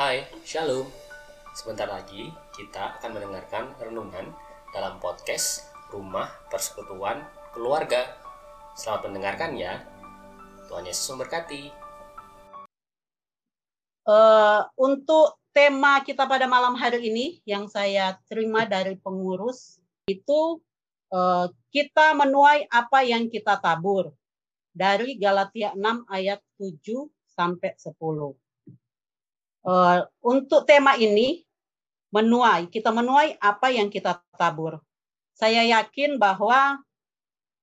Hai, Shalom. Sebentar lagi kita akan mendengarkan renungan dalam podcast Rumah Persekutuan Keluarga. Selamat mendengarkan ya. Tuhan Yesus memberkati. Uh, untuk tema kita pada malam hari ini yang saya terima dari pengurus itu uh, kita menuai apa yang kita tabur dari Galatia 6 ayat 7 sampai 10. Uh, untuk tema ini menuai, kita menuai apa yang kita tabur. Saya yakin bahwa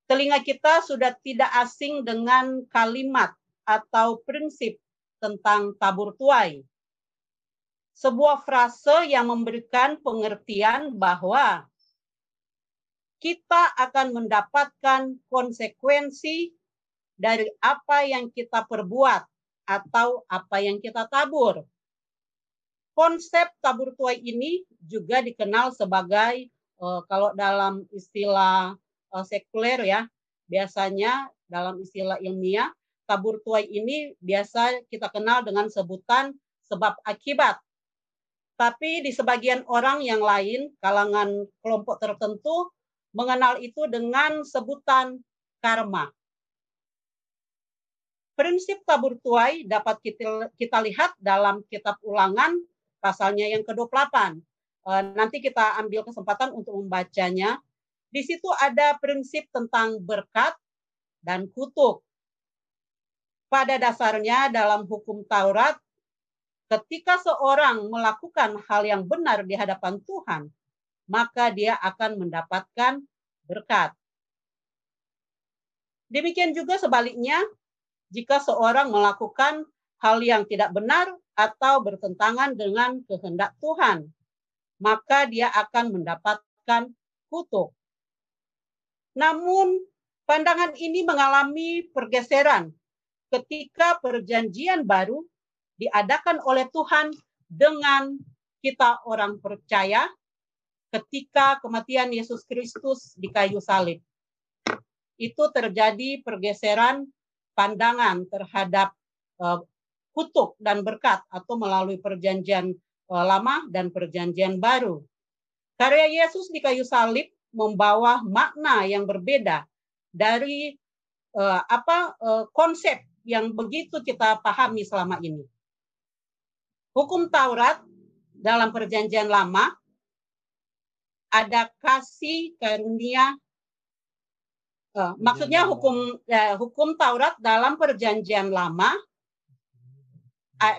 telinga kita sudah tidak asing dengan kalimat atau prinsip tentang tabur tuai. Sebuah frase yang memberikan pengertian bahwa kita akan mendapatkan konsekuensi dari apa yang kita perbuat atau apa yang kita tabur. Konsep tabur tuai ini juga dikenal sebagai uh, kalau dalam istilah uh, sekuler ya, biasanya dalam istilah ilmiah tabur tuai ini biasa kita kenal dengan sebutan sebab akibat. Tapi di sebagian orang yang lain, kalangan kelompok tertentu mengenal itu dengan sebutan karma. Prinsip tabur tuai dapat kita, kita lihat dalam kitab ulangan pasalnya yang ke-28. Eh, nanti kita ambil kesempatan untuk membacanya. Di situ ada prinsip tentang berkat dan kutuk. Pada dasarnya dalam hukum Taurat, ketika seorang melakukan hal yang benar di hadapan Tuhan, maka dia akan mendapatkan berkat. Demikian juga sebaliknya, jika seorang melakukan hal yang tidak benar atau bertentangan dengan kehendak Tuhan, maka dia akan mendapatkan kutuk. Namun, pandangan ini mengalami pergeseran ketika perjanjian baru diadakan oleh Tuhan dengan kita orang percaya ketika kematian Yesus Kristus di kayu salib. Itu terjadi pergeseran pandangan terhadap kutuk dan berkat atau melalui perjanjian uh, lama dan perjanjian baru. Karya Yesus di kayu salib membawa makna yang berbeda dari uh, apa uh, konsep yang begitu kita pahami selama ini. Hukum Taurat dalam perjanjian lama ada kasih karunia uh, maksudnya hukum uh, hukum Taurat dalam perjanjian lama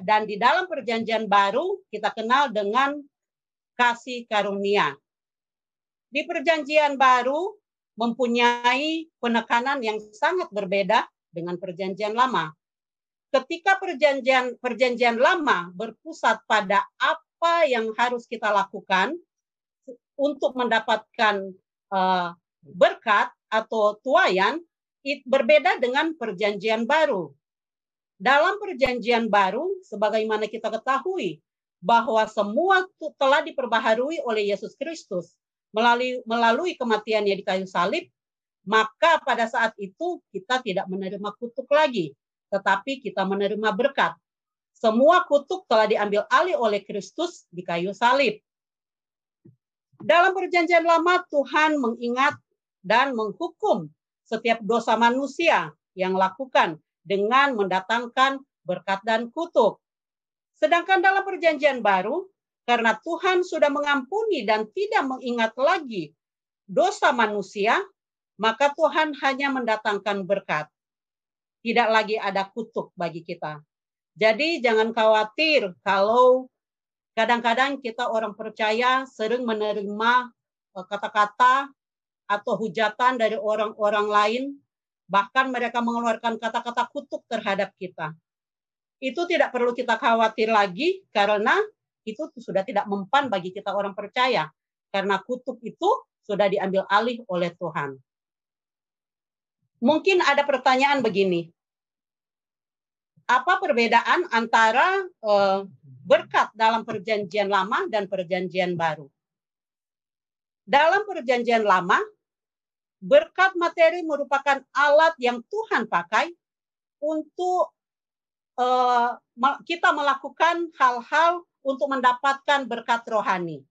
dan di dalam perjanjian baru kita kenal dengan kasih karunia. Di perjanjian baru mempunyai penekanan yang sangat berbeda dengan perjanjian lama. Ketika perjanjian perjanjian lama berpusat pada apa yang harus kita lakukan untuk mendapatkan uh, berkat atau tuayan, it berbeda dengan perjanjian baru. Dalam perjanjian baru, sebagaimana kita ketahui, bahwa semua telah diperbaharui oleh Yesus Kristus melalui, melalui kematiannya di kayu salib, maka pada saat itu kita tidak menerima kutuk lagi, tetapi kita menerima berkat. Semua kutuk telah diambil alih oleh Kristus di kayu salib. Dalam perjanjian lama Tuhan mengingat dan menghukum setiap dosa manusia yang lakukan dengan mendatangkan berkat dan kutuk. Sedangkan dalam perjanjian baru, karena Tuhan sudah mengampuni dan tidak mengingat lagi dosa manusia, maka Tuhan hanya mendatangkan berkat. Tidak lagi ada kutuk bagi kita. Jadi jangan khawatir kalau kadang-kadang kita orang percaya sering menerima eh, kata-kata atau hujatan dari orang-orang lain Bahkan mereka mengeluarkan kata-kata kutuk terhadap kita. Itu tidak perlu kita khawatir lagi karena itu sudah tidak mempan bagi kita orang percaya. Karena kutuk itu sudah diambil alih oleh Tuhan. Mungkin ada pertanyaan begini. Apa perbedaan antara uh, berkat dalam perjanjian lama dan perjanjian baru? Dalam perjanjian lama, Berkat materi merupakan alat yang Tuhan pakai untuk uh, kita melakukan hal-hal untuk mendapatkan berkat rohani.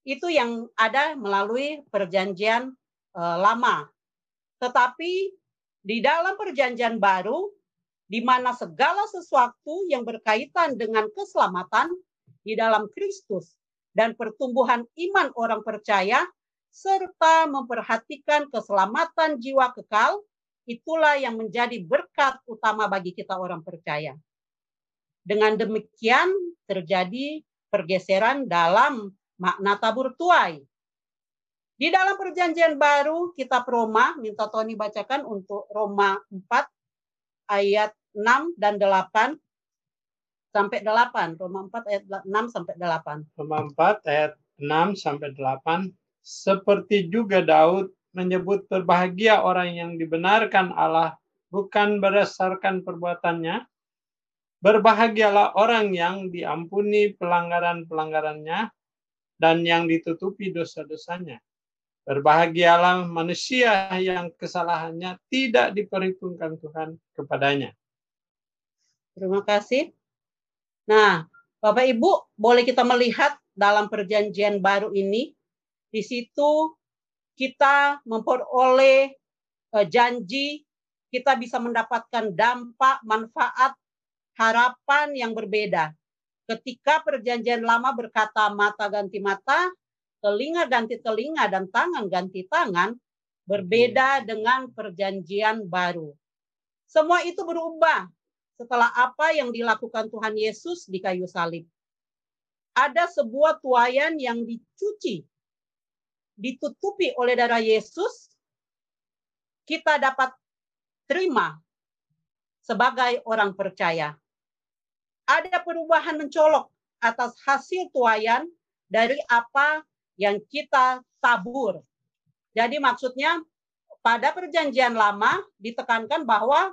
Itu yang ada melalui perjanjian uh, lama. Tetapi di dalam perjanjian baru, di mana segala sesuatu yang berkaitan dengan keselamatan di dalam Kristus dan pertumbuhan iman orang percaya, serta memperhatikan keselamatan jiwa kekal, itulah yang menjadi berkat utama bagi kita orang percaya. Dengan demikian terjadi pergeseran dalam makna tabur tuai. Di dalam perjanjian baru kitab Roma, minta Tony bacakan untuk Roma 4 ayat 6 dan 8 sampai 8. Roma 4 ayat 6 sampai 8. Roma 4 ayat 6 sampai 8. Seperti juga Daud menyebut berbahagia orang yang dibenarkan Allah bukan berdasarkan perbuatannya. Berbahagialah orang yang diampuni pelanggaran-pelanggarannya dan yang ditutupi dosa-dosanya. Berbahagialah manusia yang kesalahannya tidak diperhitungkan Tuhan kepadanya. Terima kasih. Nah, Bapak Ibu, boleh kita melihat dalam perjanjian baru ini, di situ kita memperoleh uh, janji, kita bisa mendapatkan dampak, manfaat, harapan yang berbeda. Ketika perjanjian lama berkata mata ganti mata, telinga ganti telinga, dan tangan ganti tangan, berbeda dengan perjanjian baru. Semua itu berubah setelah apa yang dilakukan Tuhan Yesus di kayu salib. Ada sebuah tuayan yang dicuci ditutupi oleh darah Yesus, kita dapat terima sebagai orang percaya. Ada perubahan mencolok atas hasil tuayan dari apa yang kita tabur. Jadi maksudnya pada perjanjian lama ditekankan bahwa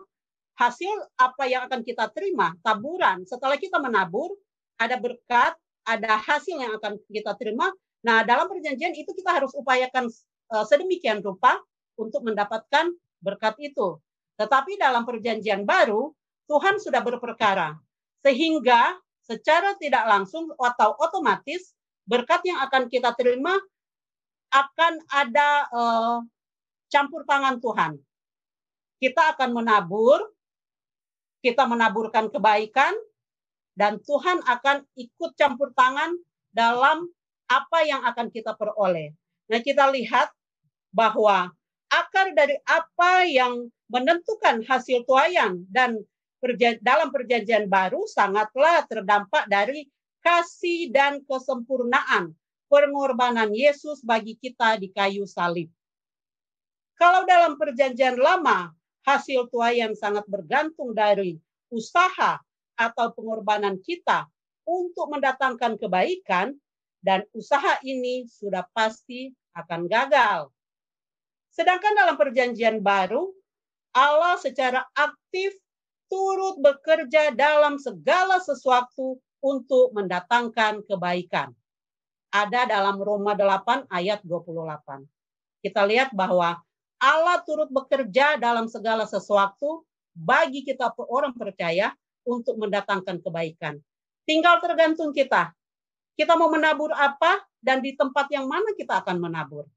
hasil apa yang akan kita terima, taburan, setelah kita menabur, ada berkat, ada hasil yang akan kita terima, Nah, dalam perjanjian itu kita harus upayakan uh, sedemikian rupa untuk mendapatkan berkat itu. Tetapi dalam perjanjian baru, Tuhan sudah berperkara. Sehingga secara tidak langsung atau otomatis berkat yang akan kita terima akan ada uh, campur tangan Tuhan. Kita akan menabur, kita menaburkan kebaikan, dan Tuhan akan ikut campur tangan dalam apa yang akan kita peroleh. Nah, kita lihat bahwa akar dari apa yang menentukan hasil tuayan dan dalam perjanjian baru sangatlah terdampak dari kasih dan kesempurnaan pengorbanan Yesus bagi kita di kayu salib. Kalau dalam perjanjian lama hasil tuayan sangat bergantung dari usaha atau pengorbanan kita untuk mendatangkan kebaikan, dan usaha ini sudah pasti akan gagal. Sedangkan dalam perjanjian baru, Allah secara aktif turut bekerja dalam segala sesuatu untuk mendatangkan kebaikan. Ada dalam Roma 8 ayat 28. Kita lihat bahwa Allah turut bekerja dalam segala sesuatu bagi kita orang percaya untuk mendatangkan kebaikan. Tinggal tergantung kita kita mau menabur apa dan di tempat yang mana kita akan menabur.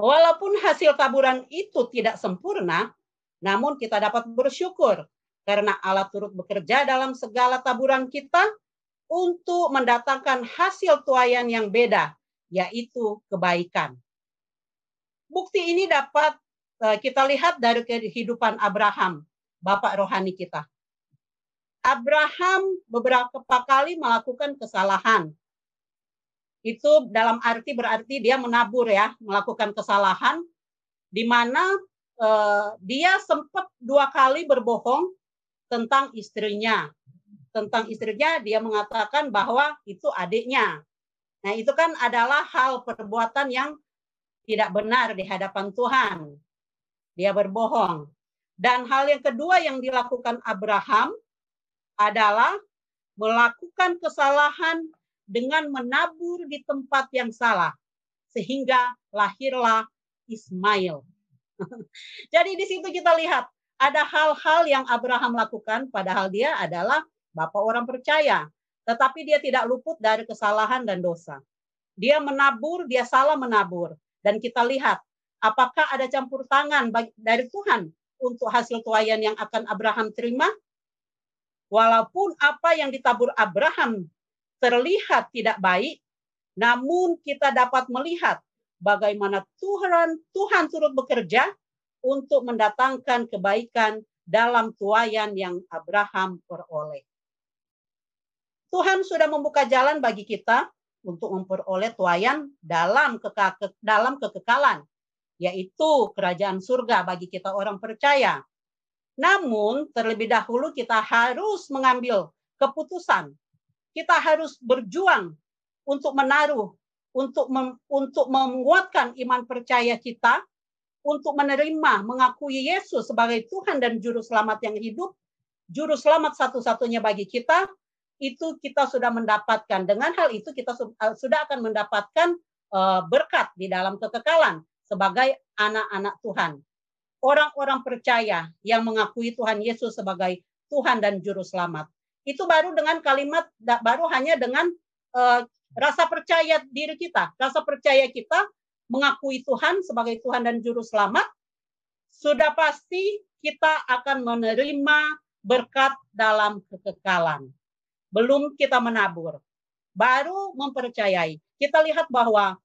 Walaupun hasil taburan itu tidak sempurna, namun kita dapat bersyukur karena Allah turut bekerja dalam segala taburan kita untuk mendatangkan hasil tuayan yang beda, yaitu kebaikan. Bukti ini dapat eh, kita lihat dari kehidupan Abraham, bapak rohani kita. Abraham beberapa kali melakukan kesalahan. Itu dalam arti berarti dia menabur ya, melakukan kesalahan di mana eh, dia sempat dua kali berbohong tentang istrinya. Tentang istrinya dia mengatakan bahwa itu adiknya. Nah, itu kan adalah hal perbuatan yang tidak benar di hadapan Tuhan. Dia berbohong. Dan hal yang kedua yang dilakukan Abraham adalah melakukan kesalahan dengan menabur di tempat yang salah sehingga lahirlah Ismail. Jadi di situ kita lihat ada hal-hal yang Abraham lakukan padahal dia adalah bapak orang percaya. Tetapi dia tidak luput dari kesalahan dan dosa. Dia menabur, dia salah menabur. Dan kita lihat apakah ada campur tangan dari Tuhan untuk hasil tuayan yang akan Abraham terima? Walaupun apa yang ditabur Abraham terlihat tidak baik, namun kita dapat melihat bagaimana Tuhan Tuhan turut bekerja untuk mendatangkan kebaikan dalam tuayan yang Abraham peroleh. Tuhan sudah membuka jalan bagi kita untuk memperoleh tuayan dalam dalam kekekalan, yaitu kerajaan surga bagi kita orang percaya. Namun terlebih dahulu kita harus mengambil keputusan. Kita harus berjuang untuk menaruh, untuk mem, untuk menguatkan iman percaya kita untuk menerima, mengakui Yesus sebagai Tuhan dan Juru Selamat yang hidup, Juru Selamat satu-satunya bagi kita, itu kita sudah mendapatkan. Dengan hal itu kita eh, sudah akan mendapatkan eh, berkat di dalam kekekalan sebagai anak-anak Tuhan. Orang-orang percaya yang mengakui Tuhan Yesus sebagai Tuhan dan Juru Selamat. Itu baru dengan kalimat, baru hanya dengan uh, rasa percaya diri kita. Rasa percaya kita mengakui Tuhan sebagai Tuhan dan Juru Selamat, sudah pasti kita akan menerima berkat dalam kekekalan. Belum kita menabur, baru mempercayai. Kita lihat bahwa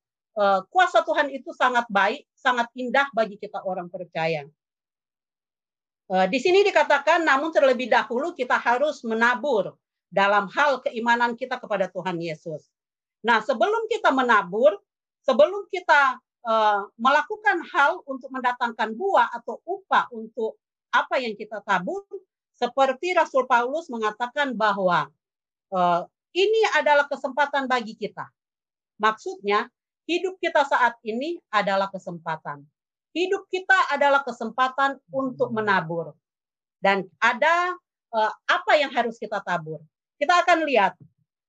kuasa Tuhan itu sangat baik, sangat indah bagi kita orang percaya. Uh, di sini dikatakan, namun terlebih dahulu kita harus menabur dalam hal keimanan kita kepada Tuhan Yesus. Nah, sebelum kita menabur, sebelum kita uh, melakukan hal untuk mendatangkan buah atau upah untuk apa yang kita tabur, seperti Rasul Paulus mengatakan bahwa ini adalah kesempatan bagi kita. Maksudnya, hidup kita saat ini adalah kesempatan. Hidup kita adalah kesempatan untuk menabur. Dan ada uh, apa yang harus kita tabur? Kita akan lihat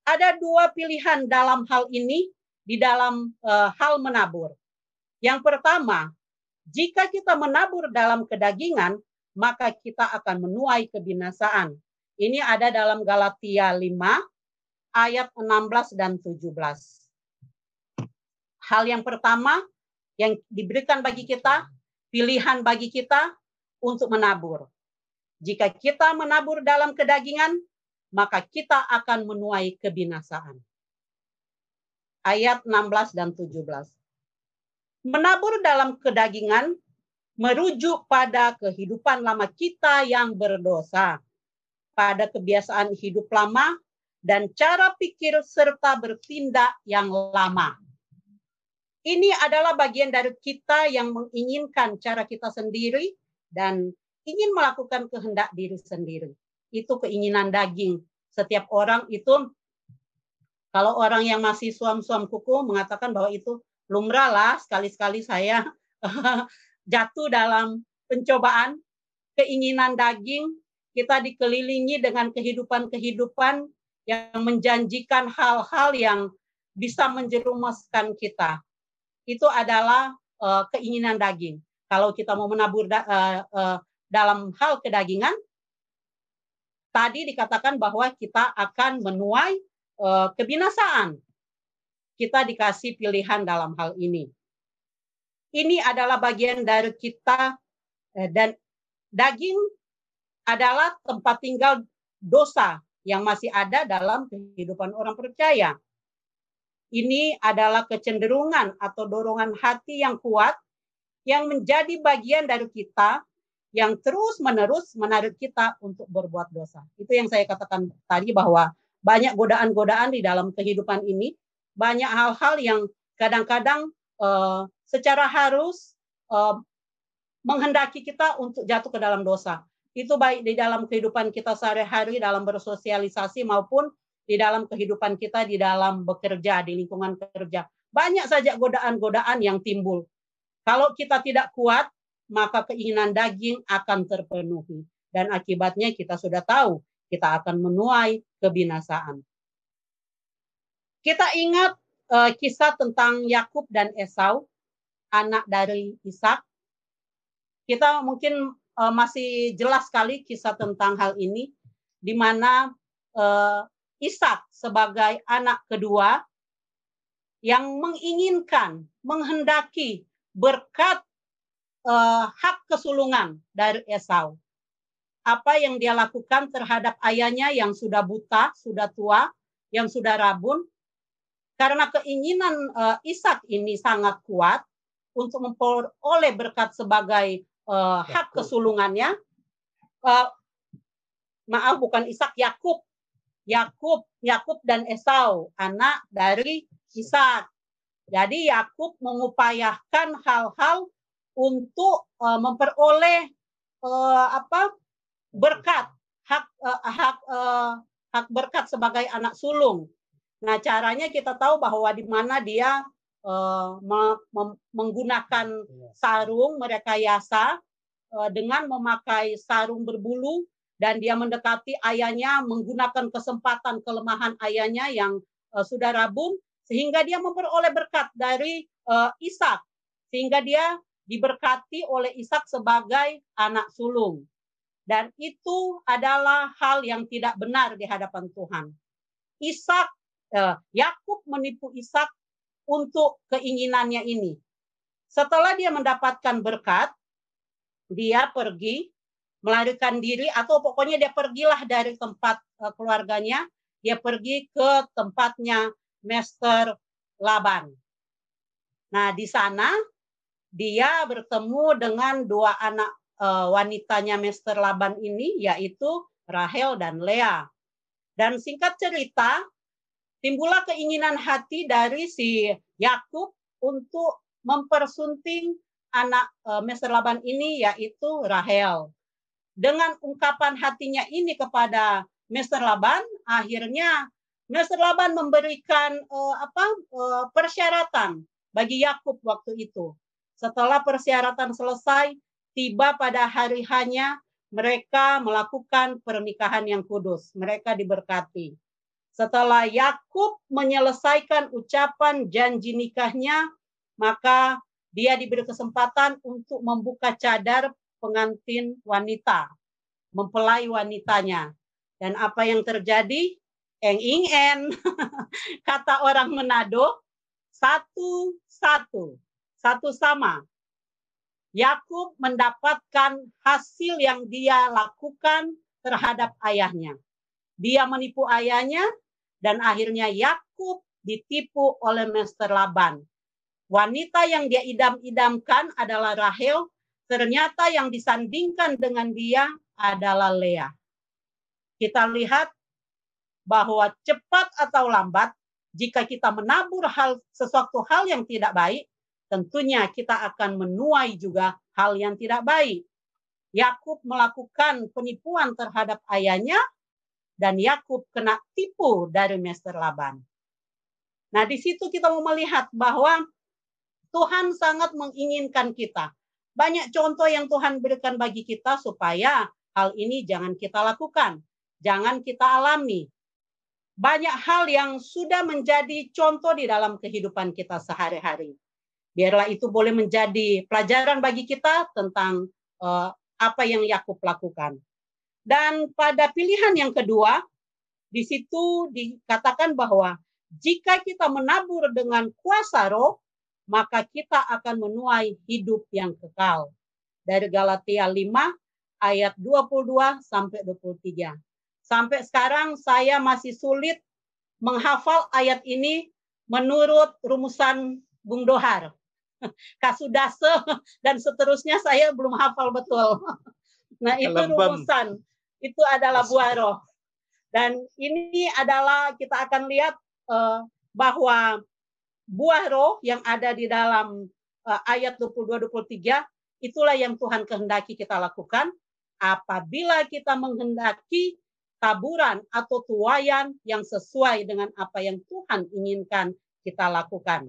ada dua pilihan dalam hal ini di dalam uh, hal menabur. Yang pertama, jika kita menabur dalam kedagingan, maka kita akan menuai kebinasaan. Ini ada dalam Galatia 5 ayat 16 dan 17. Hal yang pertama yang diberikan bagi kita, pilihan bagi kita untuk menabur. Jika kita menabur dalam kedagingan, maka kita akan menuai kebinasaan. Ayat 16 dan 17. Menabur dalam kedagingan merujuk pada kehidupan lama kita yang berdosa, pada kebiasaan hidup lama dan cara pikir serta bertindak yang lama. Ini adalah bagian dari kita yang menginginkan cara kita sendiri dan ingin melakukan kehendak diri sendiri itu keinginan daging. Setiap orang itu kalau orang yang masih suam-suam kuku mengatakan bahwa itu lumrah lah sekali-sekali saya jatuh dalam pencobaan keinginan daging kita dikelilingi dengan kehidupan-kehidupan yang menjanjikan hal-hal yang bisa menjerumuskan kita. Itu adalah uh, keinginan daging. Kalau kita mau menabur da, uh, uh, dalam hal kedagingan, tadi dikatakan bahwa kita akan menuai uh, kebinasaan. Kita dikasih pilihan dalam hal ini. Ini adalah bagian dari kita uh, dan daging adalah tempat tinggal dosa yang masih ada dalam kehidupan orang percaya. Ini adalah kecenderungan atau dorongan hati yang kuat yang menjadi bagian dari kita yang terus-menerus menarik kita untuk berbuat dosa. Itu yang saya katakan tadi bahwa banyak godaan-godaan di dalam kehidupan ini, banyak hal-hal yang kadang-kadang uh, secara harus uh, menghendaki kita untuk jatuh ke dalam dosa. Itu baik di dalam kehidupan kita sehari-hari dalam bersosialisasi maupun di dalam kehidupan kita di dalam bekerja di lingkungan kerja. Banyak saja godaan-godaan yang timbul. Kalau kita tidak kuat, maka keinginan daging akan terpenuhi. Dan akibatnya kita sudah tahu, kita akan menuai kebinasaan. Kita ingat uh, kisah tentang Yakub dan Esau, anak dari Ishak. Kita mungkin uh, masih jelas sekali kisah tentang hal ini di mana uh, Ishak sebagai anak kedua yang menginginkan, menghendaki berkat uh, hak kesulungan dari Esau. Apa yang dia lakukan terhadap ayahnya yang sudah buta, sudah tua, yang sudah rabun, karena keinginan uh, Ishak ini sangat kuat untuk memperoleh berkat sebagai uh, hak kesulungannya. Uh, maaf bukan Ishak, Yakub. Yakub, Yakub dan Esau, anak dari Ishak. Jadi Yakub mengupayakan hal-hal untuk uh, memperoleh uh, apa berkat hak uh, hak uh, hak berkat sebagai anak sulung Nah, caranya kita tahu bahwa di mana dia uh, menggunakan iya. sarung merekayasa uh, dengan memakai sarung berbulu dan dia mendekati ayahnya menggunakan kesempatan kelemahan ayahnya yang uh, sudah rabun sehingga dia memperoleh berkat dari uh, Ishak sehingga dia diberkati oleh Ishak sebagai anak sulung. Dan itu adalah hal yang tidak benar di hadapan Tuhan. Ishak uh, Yakub menipu Ishak untuk keinginannya ini. Setelah dia mendapatkan berkat, dia pergi melarikan diri atau pokoknya dia pergilah dari tempat uh, keluarganya, dia pergi ke tempatnya Master Laban. Nah, di sana dia bertemu dengan dua anak uh, wanitanya Master Laban ini yaitu Rahel dan Lea. Dan singkat cerita, timbullah keinginan hati dari si Yakub untuk mempersunting anak uh, Mr. Laban ini yaitu Rahel. Dengan ungkapan hatinya ini kepada Mr. Laban, akhirnya Mr. Laban memberikan uh, apa uh, persyaratan bagi Yakub waktu itu. Setelah persyaratan selesai, tiba pada hari hanya mereka melakukan pernikahan yang kudus. Mereka diberkati. Setelah Yakub menyelesaikan ucapan janji nikahnya, maka dia diberi kesempatan untuk membuka cadar pengantin wanita, mempelai wanitanya. Dan apa yang terjadi? Eng ing en, kata orang Manado, satu-satu, satu sama. Yakub mendapatkan hasil yang dia lakukan terhadap ayahnya. Dia menipu ayahnya, dan akhirnya Yakub ditipu oleh Master Laban. Wanita yang dia idam-idamkan adalah Rahel, ternyata yang disandingkan dengan dia adalah Lea. Kita lihat bahwa cepat atau lambat jika kita menabur hal sesuatu hal yang tidak baik, tentunya kita akan menuai juga hal yang tidak baik. Yakub melakukan penipuan terhadap ayahnya dan Yakub kena tipu dari Master Laban. Nah, di situ kita mau melihat bahwa Tuhan sangat menginginkan kita. Banyak contoh yang Tuhan berikan bagi kita supaya hal ini jangan kita lakukan, jangan kita alami. Banyak hal yang sudah menjadi contoh di dalam kehidupan kita sehari-hari. Biarlah itu boleh menjadi pelajaran bagi kita tentang uh, apa yang Yakub lakukan. Dan pada pilihan yang kedua, di situ dikatakan bahwa jika kita menabur dengan kuasa roh, maka kita akan menuai hidup yang kekal. Dari Galatia 5 ayat 22 sampai 23. Sampai sekarang saya masih sulit menghafal ayat ini menurut rumusan Bung Dohar. Kasudase dan seterusnya saya belum hafal betul. Nah, itu rumusan itu adalah buah roh. Dan ini adalah kita akan lihat uh, bahwa buah roh yang ada di dalam uh, ayat 22 23 itulah yang Tuhan kehendaki kita lakukan apabila kita menghendaki taburan atau tuayan yang sesuai dengan apa yang Tuhan inginkan kita lakukan.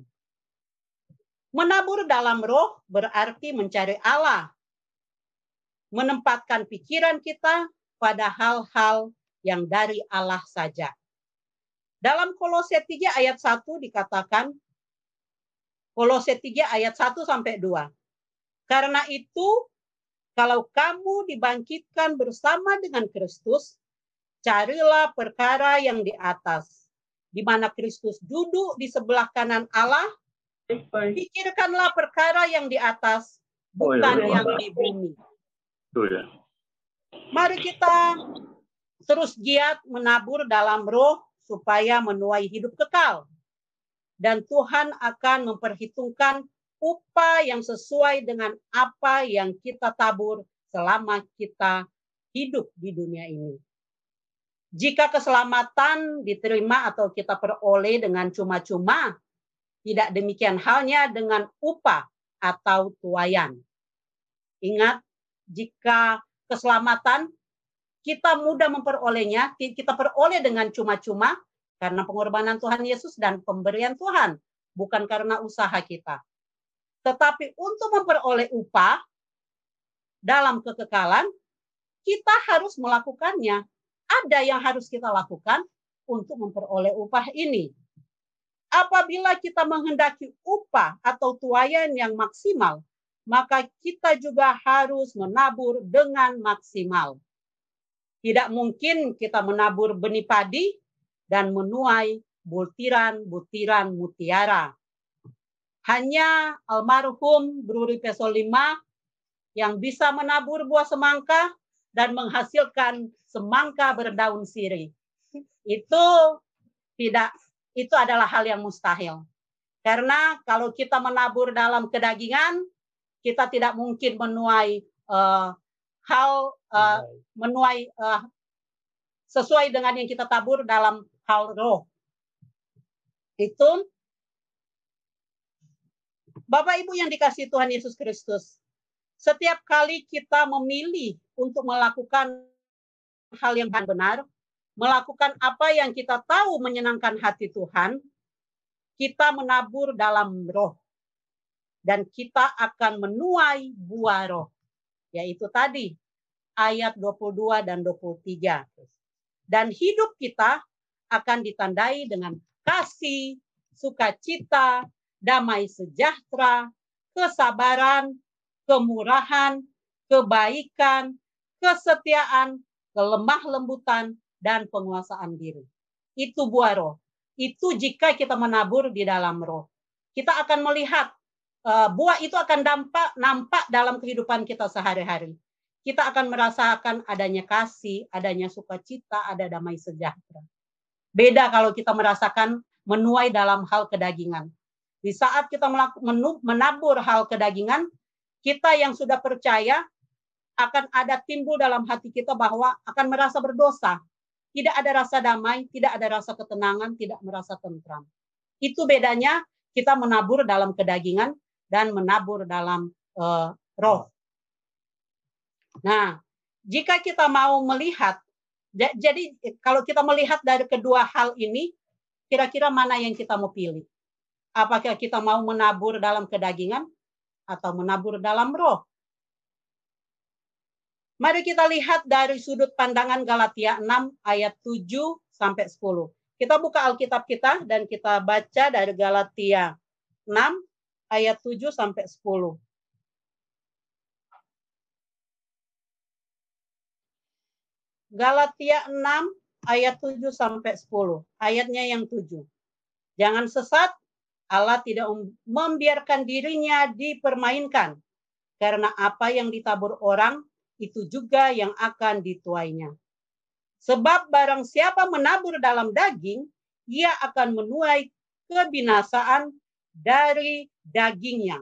Menabur dalam roh berarti mencari Allah. Menempatkan pikiran kita pada hal-hal yang dari Allah saja. Dalam Kolose 3 ayat 1 dikatakan Kolose 3 ayat 1 sampai 2. Karena itu kalau kamu dibangkitkan bersama dengan Kristus, carilah perkara yang di atas, di mana Kristus duduk di sebelah kanan Allah. Pikirkanlah perkara yang di atas, bukan oh, iya. yang di bumi. Iya. Mari kita terus giat menabur dalam roh supaya menuai hidup kekal. Dan Tuhan akan memperhitungkan upah yang sesuai dengan apa yang kita tabur selama kita hidup di dunia ini. Jika keselamatan diterima atau kita peroleh dengan cuma-cuma, tidak demikian halnya dengan upah atau tuayan. Ingat, jika keselamatan kita mudah memperolehnya, kita peroleh dengan cuma-cuma karena pengorbanan Tuhan Yesus dan pemberian Tuhan, bukan karena usaha kita. Tetapi untuk memperoleh upah dalam kekekalan, kita harus melakukannya. Ada yang harus kita lakukan untuk memperoleh upah ini. Apabila kita menghendaki upah atau tuayan yang maksimal, maka kita juga harus menabur dengan maksimal. Tidak mungkin kita menabur benih padi dan menuai butiran-butiran mutiara. Hanya almarhum Bruri Peso 5 yang bisa menabur buah semangka dan menghasilkan semangka berdaun sirih. Itu tidak itu adalah hal yang mustahil. Karena kalau kita menabur dalam kedagingan, kita tidak mungkin menuai uh, hal uh, menuai uh, sesuai dengan yang kita tabur dalam hal roh. Itu Bapak Ibu yang dikasih Tuhan Yesus Kristus, setiap kali kita memilih untuk melakukan hal yang benar, melakukan apa yang kita tahu menyenangkan hati Tuhan, kita menabur dalam roh. Dan kita akan menuai buah roh. Yaitu tadi ayat 22 dan 23. Dan hidup kita akan ditandai dengan kasih, sukacita, damai sejahtera, kesabaran, kemurahan, kebaikan, kesetiaan, kelemah lembutan, dan penguasaan diri. Itu buah roh. Itu jika kita menabur di dalam roh. Kita akan melihat uh, buah itu akan dampak nampak dalam kehidupan kita sehari-hari. Kita akan merasakan adanya kasih, adanya sukacita, ada damai sejahtera. Beda kalau kita merasakan menuai dalam hal kedagingan. Di saat kita menabur hal kedagingan, kita yang sudah percaya akan ada timbul dalam hati kita bahwa akan merasa berdosa. Tidak ada rasa damai, tidak ada rasa ketenangan, tidak merasa tentram. Itu bedanya kita menabur dalam kedagingan dan menabur dalam uh, roh. Nah, jika kita mau melihat, jadi kalau kita melihat dari kedua hal ini, kira-kira mana yang kita mau pilih? Apakah kita mau menabur dalam kedagingan atau menabur dalam roh? Mari kita lihat dari sudut pandangan Galatia 6 ayat 7 sampai 10. Kita buka Alkitab kita dan kita baca dari Galatia 6 ayat 7 sampai 10. Galatia 6 ayat 7 sampai 10. Ayatnya yang 7. Jangan sesat Allah tidak membiarkan dirinya dipermainkan. Karena apa yang ditabur orang, itu juga yang akan dituainya. Sebab barang siapa menabur dalam daging, ia akan menuai kebinasaan dari dagingnya.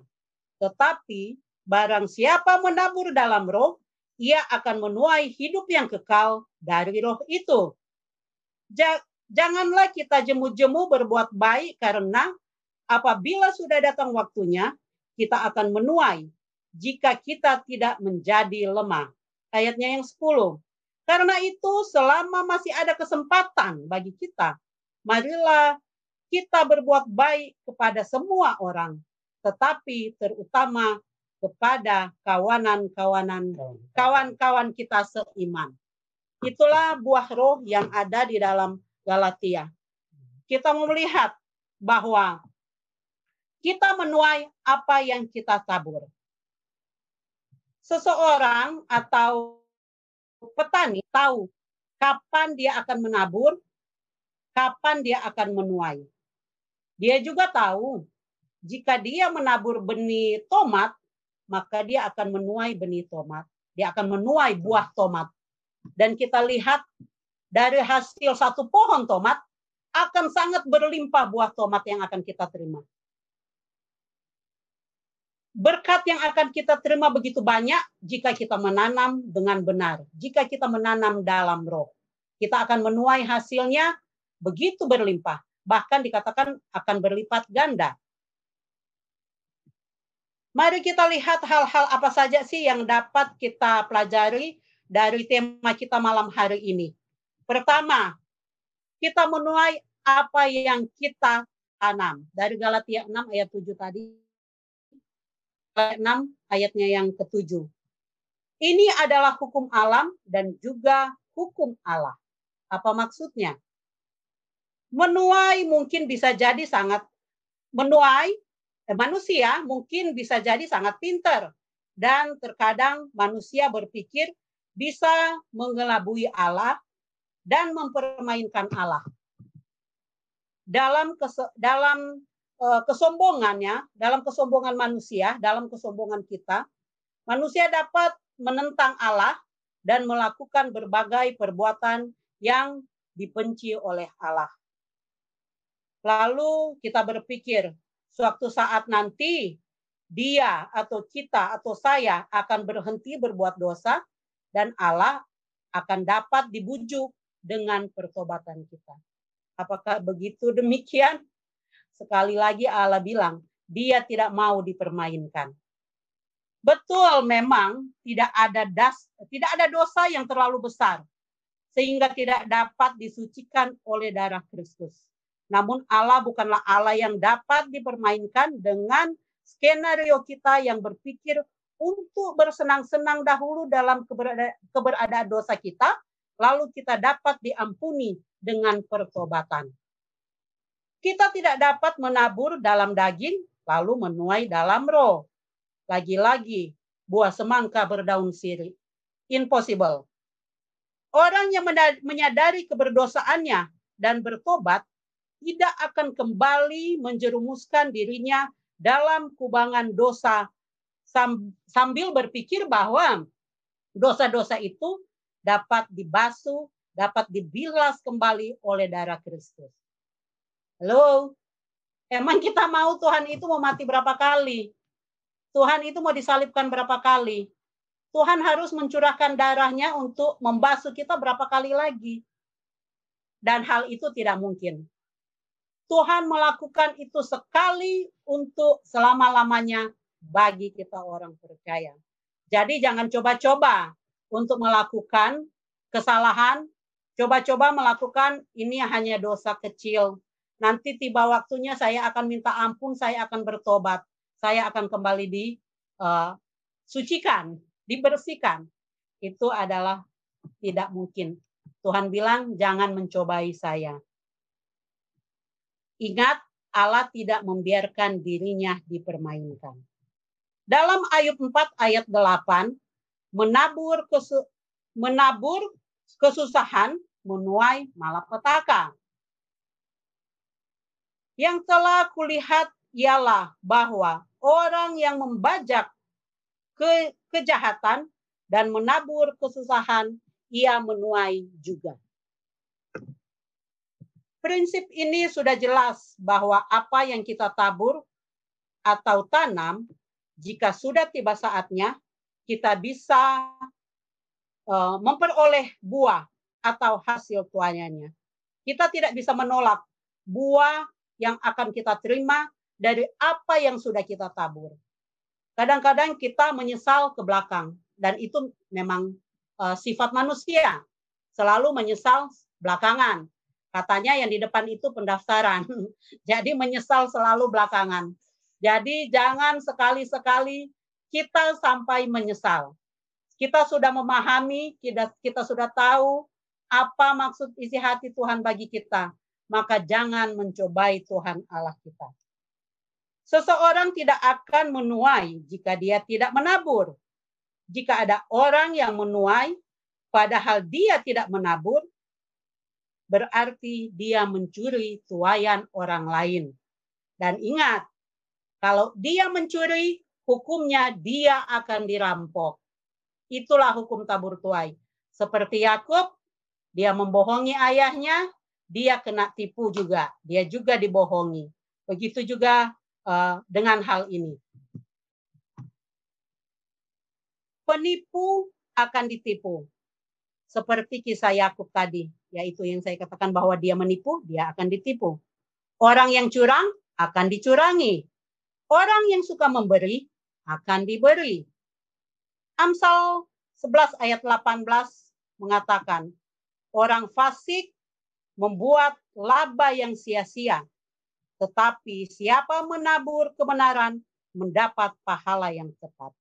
Tetapi barang siapa menabur dalam roh, ia akan menuai hidup yang kekal dari roh itu. Janganlah kita jemu-jemu berbuat baik karena apabila sudah datang waktunya, kita akan menuai jika kita tidak menjadi lemah. Ayatnya yang 10. Karena itu selama masih ada kesempatan bagi kita, marilah kita berbuat baik kepada semua orang, tetapi terutama kepada kawanan-kawanan kawan-kawan kita seiman. Itulah buah roh yang ada di dalam Galatia. Kita mau melihat bahwa kita menuai apa yang kita tabur. Seseorang atau petani tahu kapan dia akan menabur, kapan dia akan menuai. Dia juga tahu jika dia menabur benih tomat, maka dia akan menuai benih tomat. Dia akan menuai buah tomat. Dan kita lihat dari hasil satu pohon tomat akan sangat berlimpah buah tomat yang akan kita terima. Berkat yang akan kita terima begitu banyak jika kita menanam dengan benar, jika kita menanam dalam roh. Kita akan menuai hasilnya begitu berlimpah, bahkan dikatakan akan berlipat ganda. Mari kita lihat hal-hal apa saja sih yang dapat kita pelajari dari tema kita malam hari ini. Pertama, kita menuai apa yang kita tanam. Dari Galatia 6 ayat 7 tadi 6 ayatnya yang ketujuh. Ini adalah hukum alam dan juga hukum Allah. Apa maksudnya? Menuai mungkin bisa jadi sangat menuai manusia mungkin bisa jadi sangat pintar dan terkadang manusia berpikir bisa mengelabui Allah dan mempermainkan Allah. Dalam dalam Eh, kesombongannya, dalam kesombongan manusia, dalam kesombongan kita, manusia dapat menentang Allah dan melakukan berbagai perbuatan yang dibenci oleh Allah. Lalu kita berpikir, suatu saat nanti dia atau kita atau saya akan berhenti berbuat dosa dan Allah akan dapat dibujuk dengan pertobatan kita. Apakah begitu demikian? Sekali lagi Allah bilang, dia tidak mau dipermainkan. Betul memang tidak ada das, tidak ada dosa yang terlalu besar sehingga tidak dapat disucikan oleh darah Kristus. Namun Allah bukanlah Allah yang dapat dipermainkan dengan skenario kita yang berpikir untuk bersenang-senang dahulu dalam keberadaan dosa kita, lalu kita dapat diampuni dengan pertobatan. Kita tidak dapat menabur dalam daging lalu menuai dalam roh. Lagi-lagi buah semangka berdaun sirih. Impossible. Orang yang menyadari keberdosaannya dan bertobat tidak akan kembali menjerumuskan dirinya dalam kubangan dosa sambil berpikir bahwa dosa-dosa itu dapat dibasuh, dapat dibilas kembali oleh darah Kristus. Halo? Emang kita mau Tuhan itu mau mati berapa kali? Tuhan itu mau disalibkan berapa kali? Tuhan harus mencurahkan darahnya untuk membasuh kita berapa kali lagi? Dan hal itu tidak mungkin. Tuhan melakukan itu sekali untuk selama-lamanya bagi kita orang percaya. Jadi jangan coba-coba untuk melakukan kesalahan, coba-coba melakukan ini hanya dosa kecil, nanti tiba waktunya saya akan minta ampun, saya akan bertobat, saya akan kembali di uh, sucikan, dibersihkan. Itu adalah tidak mungkin. Tuhan bilang jangan mencobai saya. Ingat Allah tidak membiarkan dirinya dipermainkan. Dalam ayat 4 ayat 8 menabur kesu, menabur kesusahan menuai malapetaka. Yang telah kulihat ialah bahwa orang yang membajak ke kejahatan dan menabur kesusahan, ia menuai juga. Prinsip ini sudah jelas bahwa apa yang kita tabur atau tanam, jika sudah tiba saatnya, kita bisa uh, memperoleh buah atau hasil tuannya. Kita tidak bisa menolak buah yang akan kita terima dari apa yang sudah kita tabur. Kadang-kadang kita menyesal ke belakang dan itu memang uh, sifat manusia. Selalu menyesal belakangan. Katanya yang di depan itu pendaftaran. Jadi menyesal selalu belakangan. Jadi jangan sekali-sekali kita sampai menyesal. Kita sudah memahami, kita, kita sudah tahu apa maksud isi hati Tuhan bagi kita maka jangan mencobai Tuhan Allah kita. Seseorang tidak akan menuai jika dia tidak menabur. jika ada orang yang menuai padahal dia tidak menabur, berarti dia mencuri tuayan orang lain. Dan ingat, kalau dia mencuri, hukumnya dia akan dirampok. Itulah hukum tabur tuai. Seperti Yakub, dia membohongi ayahnya, dia kena tipu juga. Dia juga dibohongi. Begitu juga uh, dengan hal ini. Penipu akan ditipu. Seperti kisah Yakub tadi, yaitu yang saya katakan bahwa dia menipu, dia akan ditipu. Orang yang curang akan dicurangi. Orang yang suka memberi akan diberi. Amsal 11 ayat 18 mengatakan, orang fasik membuat laba yang sia-sia, tetapi siapa menabur kebenaran mendapat pahala yang tepat.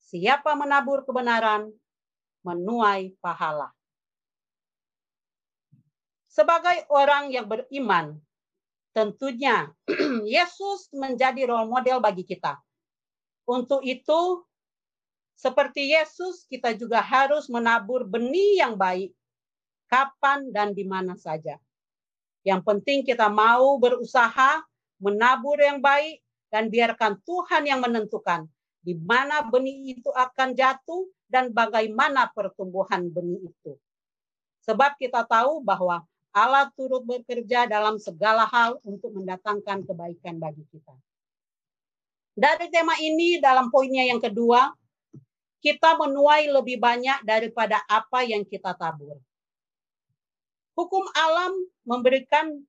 Siapa menabur kebenaran menuai pahala. Sebagai orang yang beriman, tentunya Yesus menjadi role model bagi kita. Untuk itu, seperti Yesus, kita juga harus menabur benih yang baik, kapan dan di mana saja. Yang penting kita mau berusaha menabur yang baik dan biarkan Tuhan yang menentukan di mana benih itu akan jatuh dan bagaimana pertumbuhan benih itu. Sebab kita tahu bahwa Allah turut bekerja dalam segala hal untuk mendatangkan kebaikan bagi kita. Dari tema ini dalam poinnya yang kedua, kita menuai lebih banyak daripada apa yang kita tabur. Hukum alam memberikan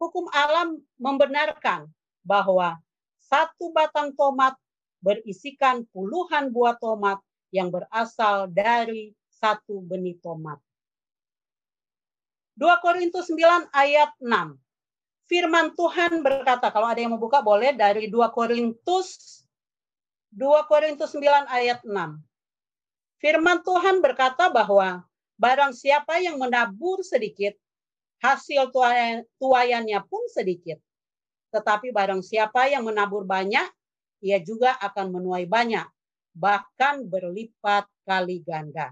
hukum alam membenarkan bahwa satu batang tomat berisikan puluhan buah tomat yang berasal dari satu benih tomat. 2 Korintus 9 ayat 6. Firman Tuhan berkata, kalau ada yang mau buka boleh dari 2 Korintus 2 Korintus 9 ayat 6. Firman Tuhan berkata bahwa barang siapa yang menabur sedikit, hasil tuayannya pun sedikit. Tetapi barang siapa yang menabur banyak, ia juga akan menuai banyak, bahkan berlipat kali ganda.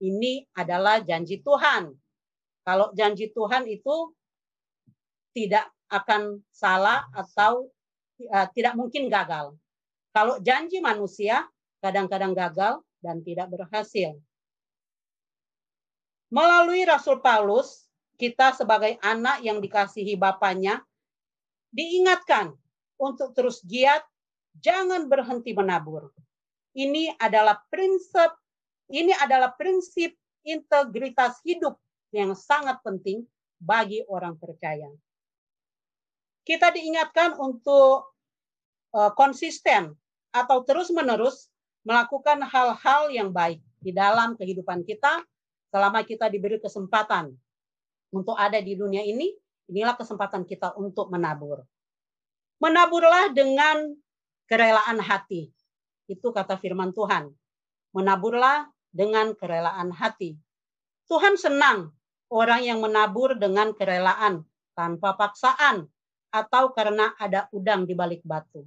Ini adalah janji Tuhan. Kalau janji Tuhan itu tidak akan salah atau uh, tidak mungkin gagal. Kalau janji manusia kadang-kadang gagal dan tidak berhasil. Melalui Rasul Paulus, kita sebagai anak yang dikasihi Bapaknya diingatkan untuk terus giat jangan berhenti menabur. Ini adalah prinsip ini adalah prinsip integritas hidup yang sangat penting bagi orang percaya. Kita diingatkan untuk uh, konsisten atau terus-menerus melakukan hal-hal yang baik di dalam kehidupan kita selama kita diberi kesempatan untuk ada di dunia ini. Inilah kesempatan kita untuk menabur. Menaburlah dengan kerelaan hati. Itu kata firman Tuhan. Menaburlah dengan kerelaan hati. Tuhan senang orang yang menabur dengan kerelaan tanpa paksaan atau karena ada udang di balik batu.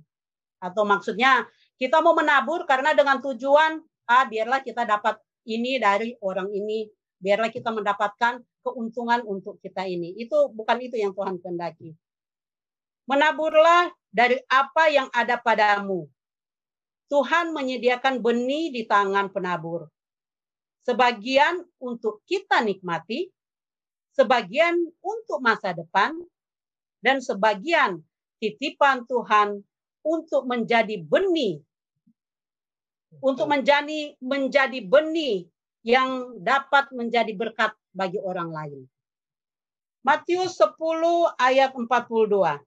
Atau maksudnya kita mau menabur karena dengan tujuan ah biarlah kita dapat ini dari orang ini, biarlah kita mendapatkan keuntungan untuk kita ini. Itu bukan itu yang Tuhan kehendaki. Menaburlah dari apa yang ada padamu. Tuhan menyediakan benih di tangan penabur. Sebagian untuk kita nikmati, sebagian untuk masa depan, dan sebagian titipan Tuhan untuk menjadi benih untuk menjadi menjadi benih yang dapat menjadi berkat bagi orang lain. Matius 10 ayat 42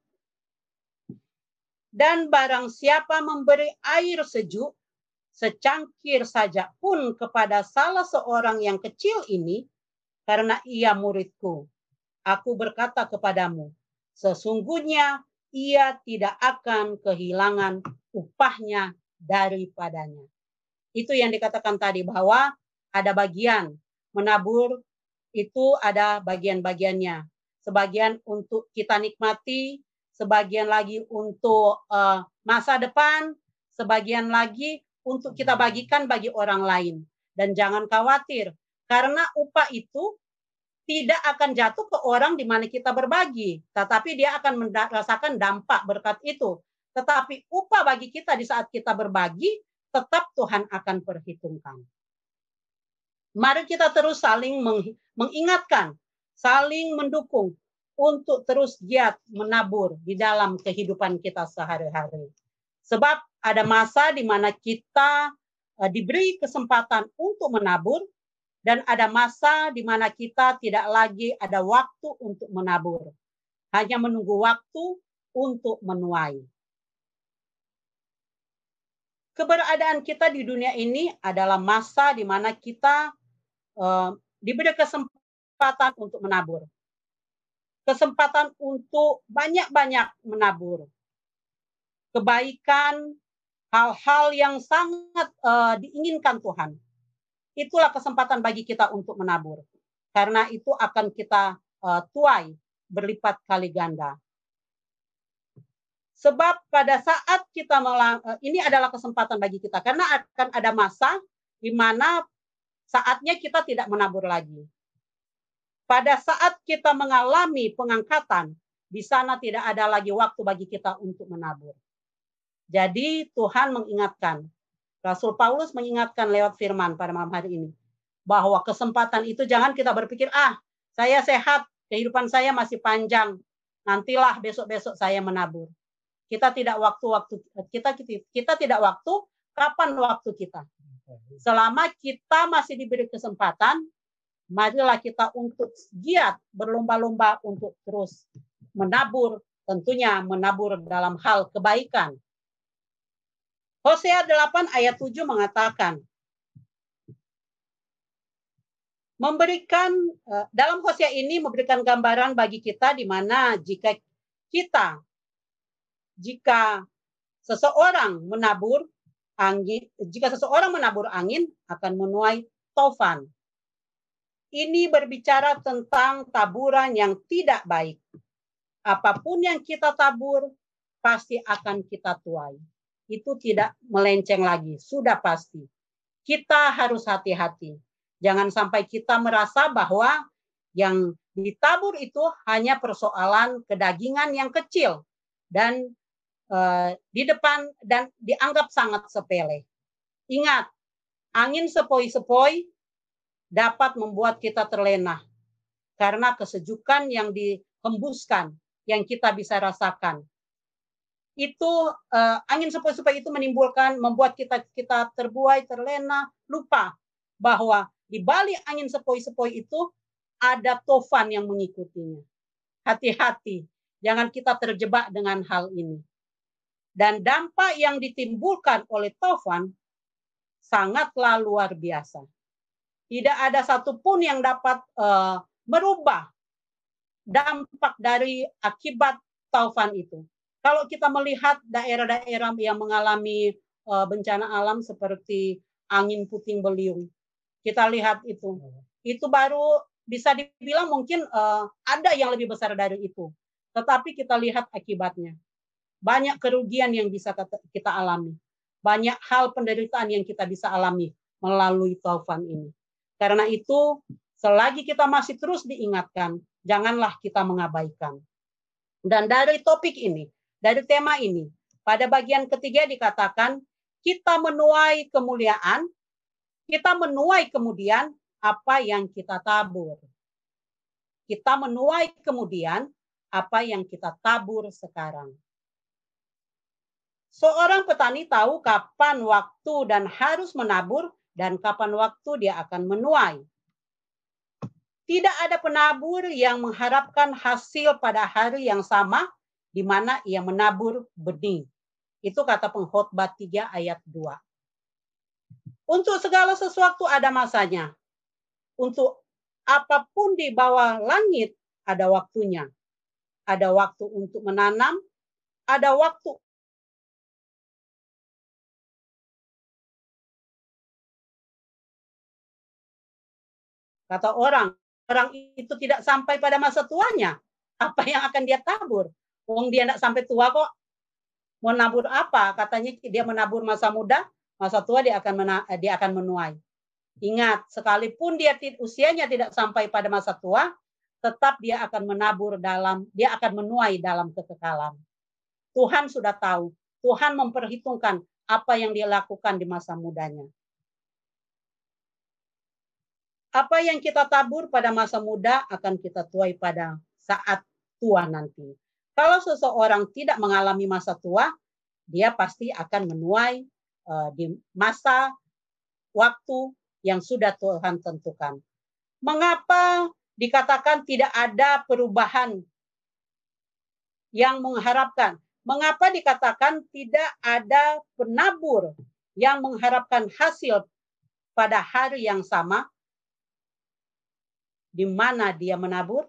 dan barang siapa memberi air sejuk secangkir saja pun kepada salah seorang yang kecil ini karena ia muridku. Aku berkata kepadamu sesungguhnya ia tidak akan kehilangan upahnya daripadanya. Itu yang dikatakan tadi bahwa ada bagian menabur itu ada bagian-bagiannya. Sebagian untuk kita nikmati sebagian lagi untuk uh, masa depan, sebagian lagi untuk kita bagikan bagi orang lain. Dan jangan khawatir, karena upah itu tidak akan jatuh ke orang di mana kita berbagi, tetapi dia akan merasakan dampak berkat itu. Tetapi upah bagi kita di saat kita berbagi, tetap Tuhan akan perhitungkan. Mari kita terus saling mengingatkan, saling mendukung untuk terus giat menabur di dalam kehidupan kita sehari-hari. Sebab ada masa di mana kita eh, diberi kesempatan untuk menabur, dan ada masa di mana kita tidak lagi ada waktu untuk menabur. Hanya menunggu waktu untuk menuai. Keberadaan kita di dunia ini adalah masa di mana kita uh, diberi kesempatan untuk menabur. Kesempatan untuk banyak-banyak menabur. Kebaikan, hal-hal yang sangat uh, diinginkan Tuhan itulah kesempatan bagi kita untuk menabur. Karena itu akan kita uh, tuai berlipat kali ganda. Sebab pada saat kita melang, uh, ini adalah kesempatan bagi kita karena akan ada masa di mana saatnya kita tidak menabur lagi. Pada saat kita mengalami pengangkatan, di sana tidak ada lagi waktu bagi kita untuk menabur. Jadi Tuhan mengingatkan, Rasul Paulus mengingatkan lewat firman pada malam hari ini bahwa kesempatan itu jangan kita berpikir ah saya sehat, kehidupan saya masih panjang, nantilah besok-besok saya menabur. Kita tidak waktu-waktu kita kita tidak waktu kapan waktu kita. Selama kita masih diberi kesempatan, marilah kita untuk giat berlomba-lomba untuk terus menabur, tentunya menabur dalam hal kebaikan, Hosea 8 ayat 7 mengatakan, memberikan eh, dalam Hosea ini memberikan gambaran bagi kita di mana jika kita jika seseorang menabur angin jika seseorang menabur angin akan menuai tofan. Ini berbicara tentang taburan yang tidak baik. Apa pun yang kita tabur pasti akan kita tuai itu tidak melenceng lagi, sudah pasti. Kita harus hati-hati. Jangan sampai kita merasa bahwa yang ditabur itu hanya persoalan kedagingan yang kecil dan eh, di depan dan dianggap sangat sepele. Ingat, angin sepoi-sepoi dapat membuat kita terlena karena kesejukan yang dihembuskan yang kita bisa rasakan itu uh, angin sepoi-sepoi itu menimbulkan membuat kita kita terbuai, terlena, lupa bahwa di balik angin sepoi-sepoi itu ada tofan yang mengikutinya. Hati-hati, jangan kita terjebak dengan hal ini. Dan dampak yang ditimbulkan oleh tofan sangatlah luar biasa. Tidak ada satupun yang dapat uh, merubah dampak dari akibat taufan itu. Kalau kita melihat daerah-daerah yang mengalami uh, bencana alam seperti angin puting beliung, kita lihat itu, itu baru bisa dibilang mungkin uh, ada yang lebih besar dari itu. Tetapi kita lihat akibatnya. Banyak kerugian yang bisa kita alami. Banyak hal penderitaan yang kita bisa alami melalui taufan ini. Karena itu, selagi kita masih terus diingatkan, janganlah kita mengabaikan. Dan dari topik ini, dari tema ini. Pada bagian ketiga dikatakan kita menuai kemuliaan, kita menuai kemudian apa yang kita tabur. Kita menuai kemudian apa yang kita tabur sekarang. Seorang petani tahu kapan waktu dan harus menabur dan kapan waktu dia akan menuai. Tidak ada penabur yang mengharapkan hasil pada hari yang sama di mana ia menabur benih. Itu kata pengkhotbah 3 ayat 2. Untuk segala sesuatu ada masanya. Untuk apa pun di bawah langit ada waktunya. Ada waktu untuk menanam, ada waktu kata orang, orang itu tidak sampai pada masa tuanya, apa yang akan dia tabur? Wong dia tidak sampai tua kok. Mau nabur apa? Katanya dia menabur masa muda, masa tua dia akan mena, dia akan menuai. Ingat, sekalipun dia usianya tidak sampai pada masa tua, tetap dia akan menabur dalam, dia akan menuai dalam kekekalan. Tuhan sudah tahu, Tuhan memperhitungkan apa yang dia lakukan di masa mudanya. Apa yang kita tabur pada masa muda akan kita tuai pada saat tua nanti. Kalau seseorang tidak mengalami masa tua, dia pasti akan menuai uh, di masa waktu yang sudah Tuhan tentukan. Mengapa dikatakan tidak ada perubahan yang mengharapkan? Mengapa dikatakan tidak ada penabur yang mengharapkan hasil pada hari yang sama? di mana dia menabur?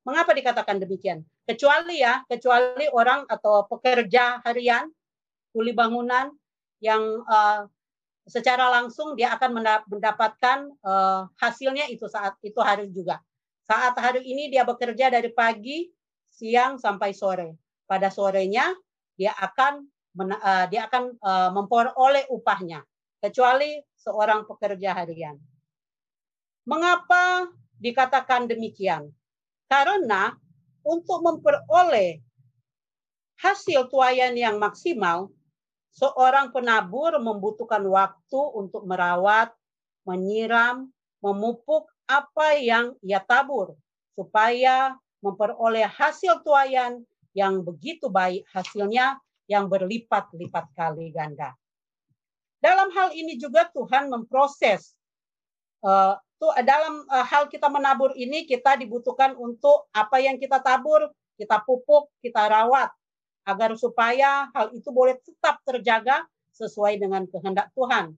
Mengapa dikatakan demikian? Kecuali ya, kecuali orang atau pekerja harian, kuli bangunan yang uh, secara langsung dia akan mendapatkan uh, hasilnya itu saat itu hari juga. Saat hari ini dia bekerja dari pagi, siang sampai sore. Pada sorenya dia akan uh, dia akan uh, memperoleh upahnya. Kecuali seorang pekerja harian. Mengapa dikatakan demikian? Karena untuk memperoleh hasil tuayan yang maksimal, seorang penabur membutuhkan waktu untuk merawat, menyiram, memupuk apa yang ia tabur supaya memperoleh hasil tuayan yang begitu baik hasilnya yang berlipat-lipat kali ganda. Dalam hal ini juga Tuhan memproses uh, tuh dalam uh, hal kita menabur ini kita dibutuhkan untuk apa yang kita tabur, kita pupuk, kita rawat agar supaya hal itu boleh tetap terjaga sesuai dengan kehendak Tuhan.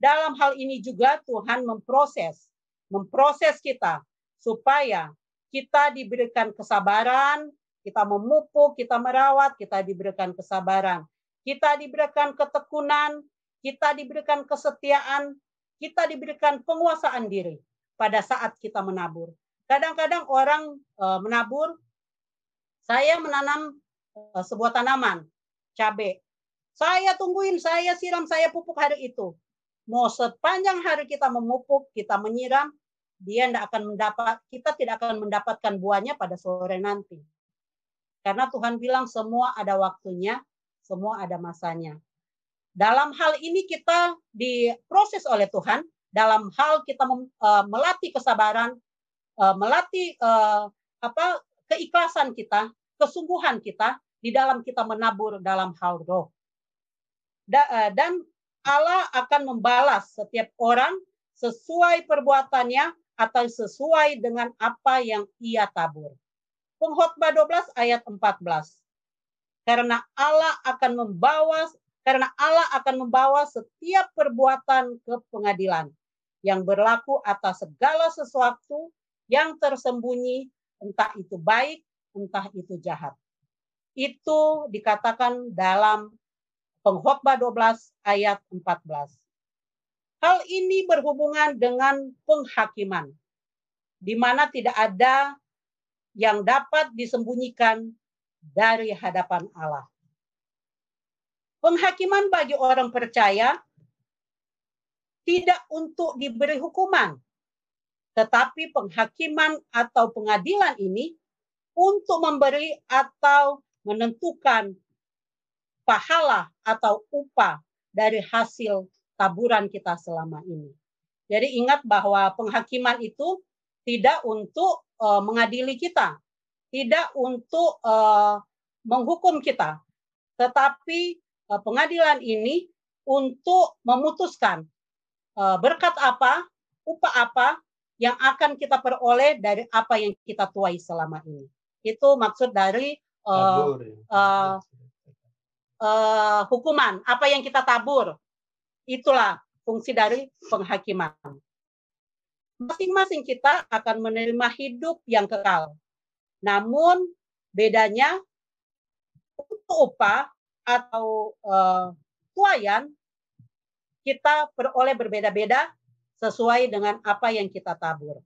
Dalam hal ini juga Tuhan memproses, memproses kita supaya kita diberikan kesabaran, kita memupuk, kita merawat, kita diberikan kesabaran, kita diberikan ketekunan, kita diberikan kesetiaan, kita diberikan penguasaan diri pada saat kita menabur. Kadang-kadang orang uh, menabur, saya menanam uh, sebuah tanaman, cabai. Saya tungguin, saya siram, saya pupuk hari itu. Mau sepanjang hari kita memupuk, kita menyiram, dia tidak akan mendapat, kita tidak akan mendapatkan buahnya pada sore nanti. Karena Tuhan bilang semua ada waktunya, semua ada masanya. Dalam hal ini kita diproses oleh Tuhan dalam hal kita uh, melatih kesabaran, uh, melatih uh, apa keikhlasan kita, kesungguhan kita di dalam kita menabur dalam hal roh. Da, uh, dan Allah akan membalas setiap orang sesuai perbuatannya atau sesuai dengan apa yang ia tabur. Pengkhotbah 12 ayat 14. Karena Allah akan membawa karena Allah akan membawa setiap perbuatan ke pengadilan yang berlaku atas segala sesuatu yang tersembunyi, entah itu baik, entah itu jahat. Itu dikatakan dalam Pengkhotbah 12 ayat 14. Hal ini berhubungan dengan penghakiman, di mana tidak ada yang dapat disembunyikan dari hadapan Allah. Penghakiman bagi orang percaya tidak untuk diberi hukuman, tetapi penghakiman atau pengadilan ini untuk memberi atau menentukan pahala atau upah dari hasil taburan kita selama ini. Jadi ingat bahwa penghakiman itu tidak untuk uh, mengadili kita, tidak untuk uh, menghukum kita, tetapi pengadilan ini untuk memutuskan eh, berkat apa, upah apa yang akan kita peroleh dari apa yang kita tuai selama ini. Itu maksud dari uh, uh, uh, hukuman, apa yang kita tabur. Itulah fungsi dari penghakiman. Masing-masing kita akan menerima hidup yang kekal. Namun bedanya untuk upah atau uh, tuayan kita peroleh berbeda-beda sesuai dengan apa yang kita tabur.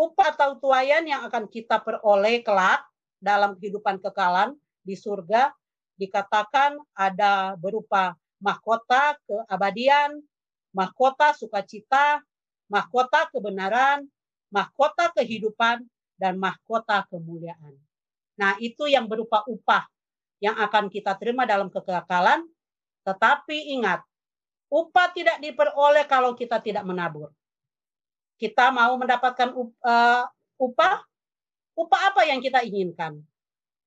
Upah atau tuayan yang akan kita peroleh kelak dalam kehidupan kekalan di surga dikatakan ada berupa mahkota keabadian, mahkota sukacita, mahkota kebenaran, mahkota kehidupan, dan mahkota kemuliaan. Nah, itu yang berupa upah yang akan kita terima dalam kekekalan. Tetapi ingat, upah tidak diperoleh kalau kita tidak menabur. Kita mau mendapatkan uh, upah, upah apa yang kita inginkan?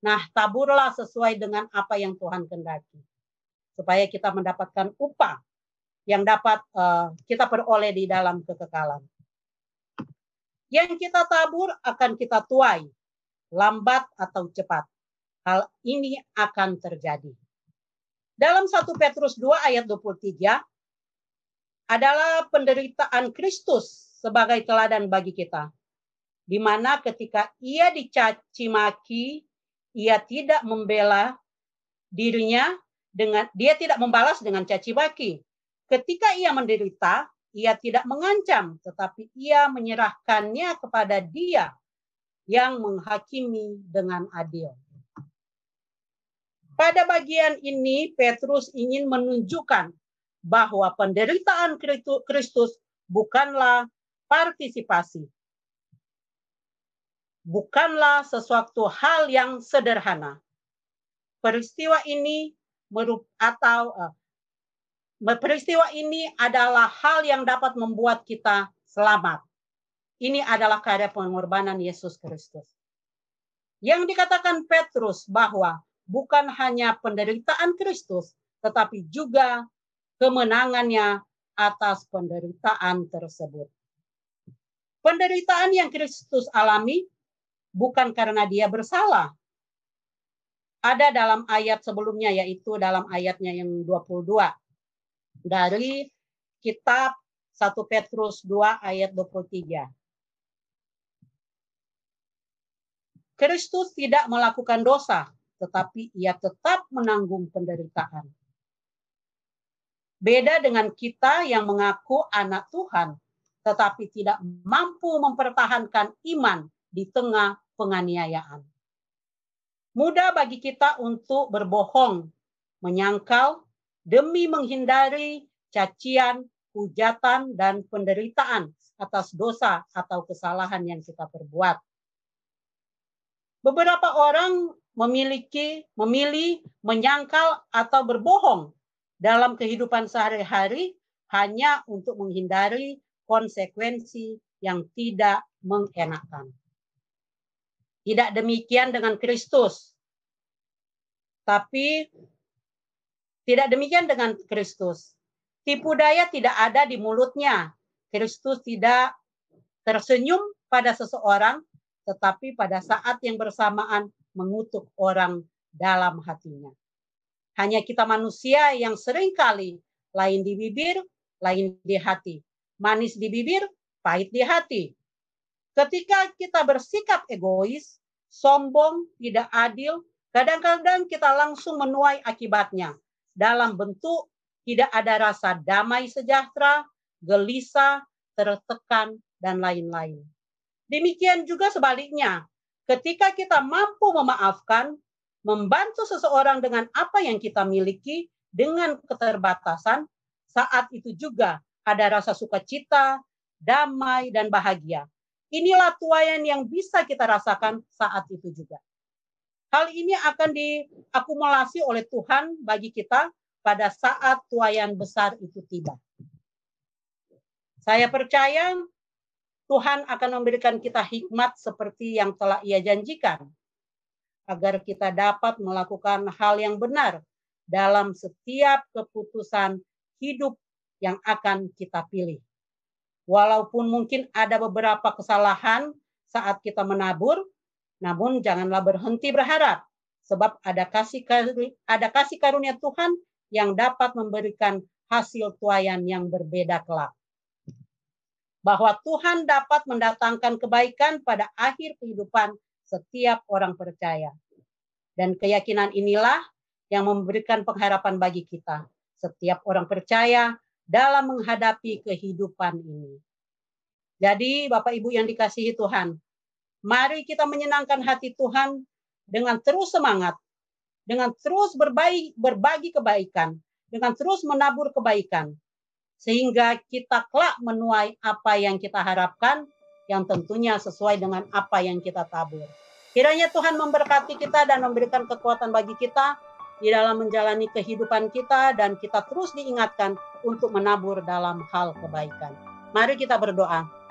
Nah, taburlah sesuai dengan apa yang Tuhan kendaki. Supaya kita mendapatkan upah yang dapat uh, kita peroleh di dalam kekekalan. Yang kita tabur akan kita tuai, lambat atau cepat. Hal ini akan terjadi. Dalam 1 Petrus 2 ayat 23 adalah penderitaan Kristus sebagai teladan bagi kita. Di mana ketika ia dicaci maki, ia tidak membela dirinya dengan dia tidak membalas dengan caci maki. Ketika ia menderita, ia tidak mengancam, tetapi ia menyerahkannya kepada dia yang menghakimi dengan adil. Pada bagian ini Petrus ingin menunjukkan bahwa penderitaan Kristus bukanlah partisipasi. Bukanlah sesuatu hal yang sederhana. Peristiwa ini merup atau uh, peristiwa ini adalah hal yang dapat membuat kita selamat. Ini adalah karya pengorbanan Yesus Kristus. Yang dikatakan Petrus bahwa bukan hanya penderitaan Kristus, tetapi juga kemenangannya atas penderitaan tersebut. Penderitaan yang Kristus alami bukan karena dia bersalah. Ada dalam ayat sebelumnya yaitu dalam ayatnya yang 22 dari kitab 1 Petrus 2 ayat 23. Kristus tidak melakukan dosa, tetapi ia tetap menanggung penderitaan. Beda dengan kita yang mengaku anak Tuhan, tetapi tidak mampu mempertahankan iman di tengah penganiayaan. Mudah bagi kita untuk berbohong, menyangkal, demi menghindari cacian, hujatan, dan penderitaan atas dosa atau kesalahan yang kita perbuat. Beberapa orang memiliki memilih menyangkal atau berbohong dalam kehidupan sehari-hari hanya untuk menghindari konsekuensi yang tidak mengenakan. Tidak demikian dengan Kristus. Tapi tidak demikian dengan Kristus. Tipu daya tidak ada di mulutnya. Kristus tidak tersenyum pada seseorang, tetapi pada saat yang bersamaan mengutuk orang dalam hatinya. Hanya kita manusia yang sering kali lain di bibir, lain di hati manis di bibir, pahit di hati. Ketika kita bersikap egois, sombong, tidak adil, kadang-kadang kita langsung menuai akibatnya dalam bentuk tidak ada rasa damai sejahtera, gelisah, tertekan, dan lain-lain. Demikian juga sebaliknya, ketika kita mampu memaafkan, membantu seseorang dengan apa yang kita miliki dengan keterbatasan, saat itu juga ada rasa sukacita, damai, dan bahagia. Inilah tuayan yang bisa kita rasakan saat itu juga. Hal ini akan diakumulasi oleh Tuhan bagi kita pada saat tuayan besar itu tiba. Saya percaya Tuhan akan memberikan kita hikmat seperti yang telah Ia janjikan, agar kita dapat melakukan hal yang benar dalam setiap keputusan hidup yang akan kita pilih. Walaupun mungkin ada beberapa kesalahan saat kita menabur, namun janganlah berhenti berharap sebab ada kasih ada kasih karunia Tuhan yang dapat memberikan hasil tuayan yang berbeda kelak. Bahwa Tuhan dapat mendatangkan kebaikan pada akhir kehidupan setiap orang percaya. Dan keyakinan inilah yang memberikan pengharapan bagi kita. Setiap orang percaya dalam menghadapi kehidupan ini. Jadi Bapak Ibu yang dikasihi Tuhan, mari kita menyenangkan hati Tuhan dengan terus semangat dengan terus berbagi, berbagi kebaikan, dengan terus menabur kebaikan, sehingga kita kelak menuai apa yang kita harapkan, yang tentunya sesuai dengan apa yang kita tabur. Kiranya Tuhan memberkati kita dan memberikan kekuatan bagi kita di dalam menjalani kehidupan kita dan kita terus diingatkan untuk menabur dalam hal kebaikan. Mari kita berdoa.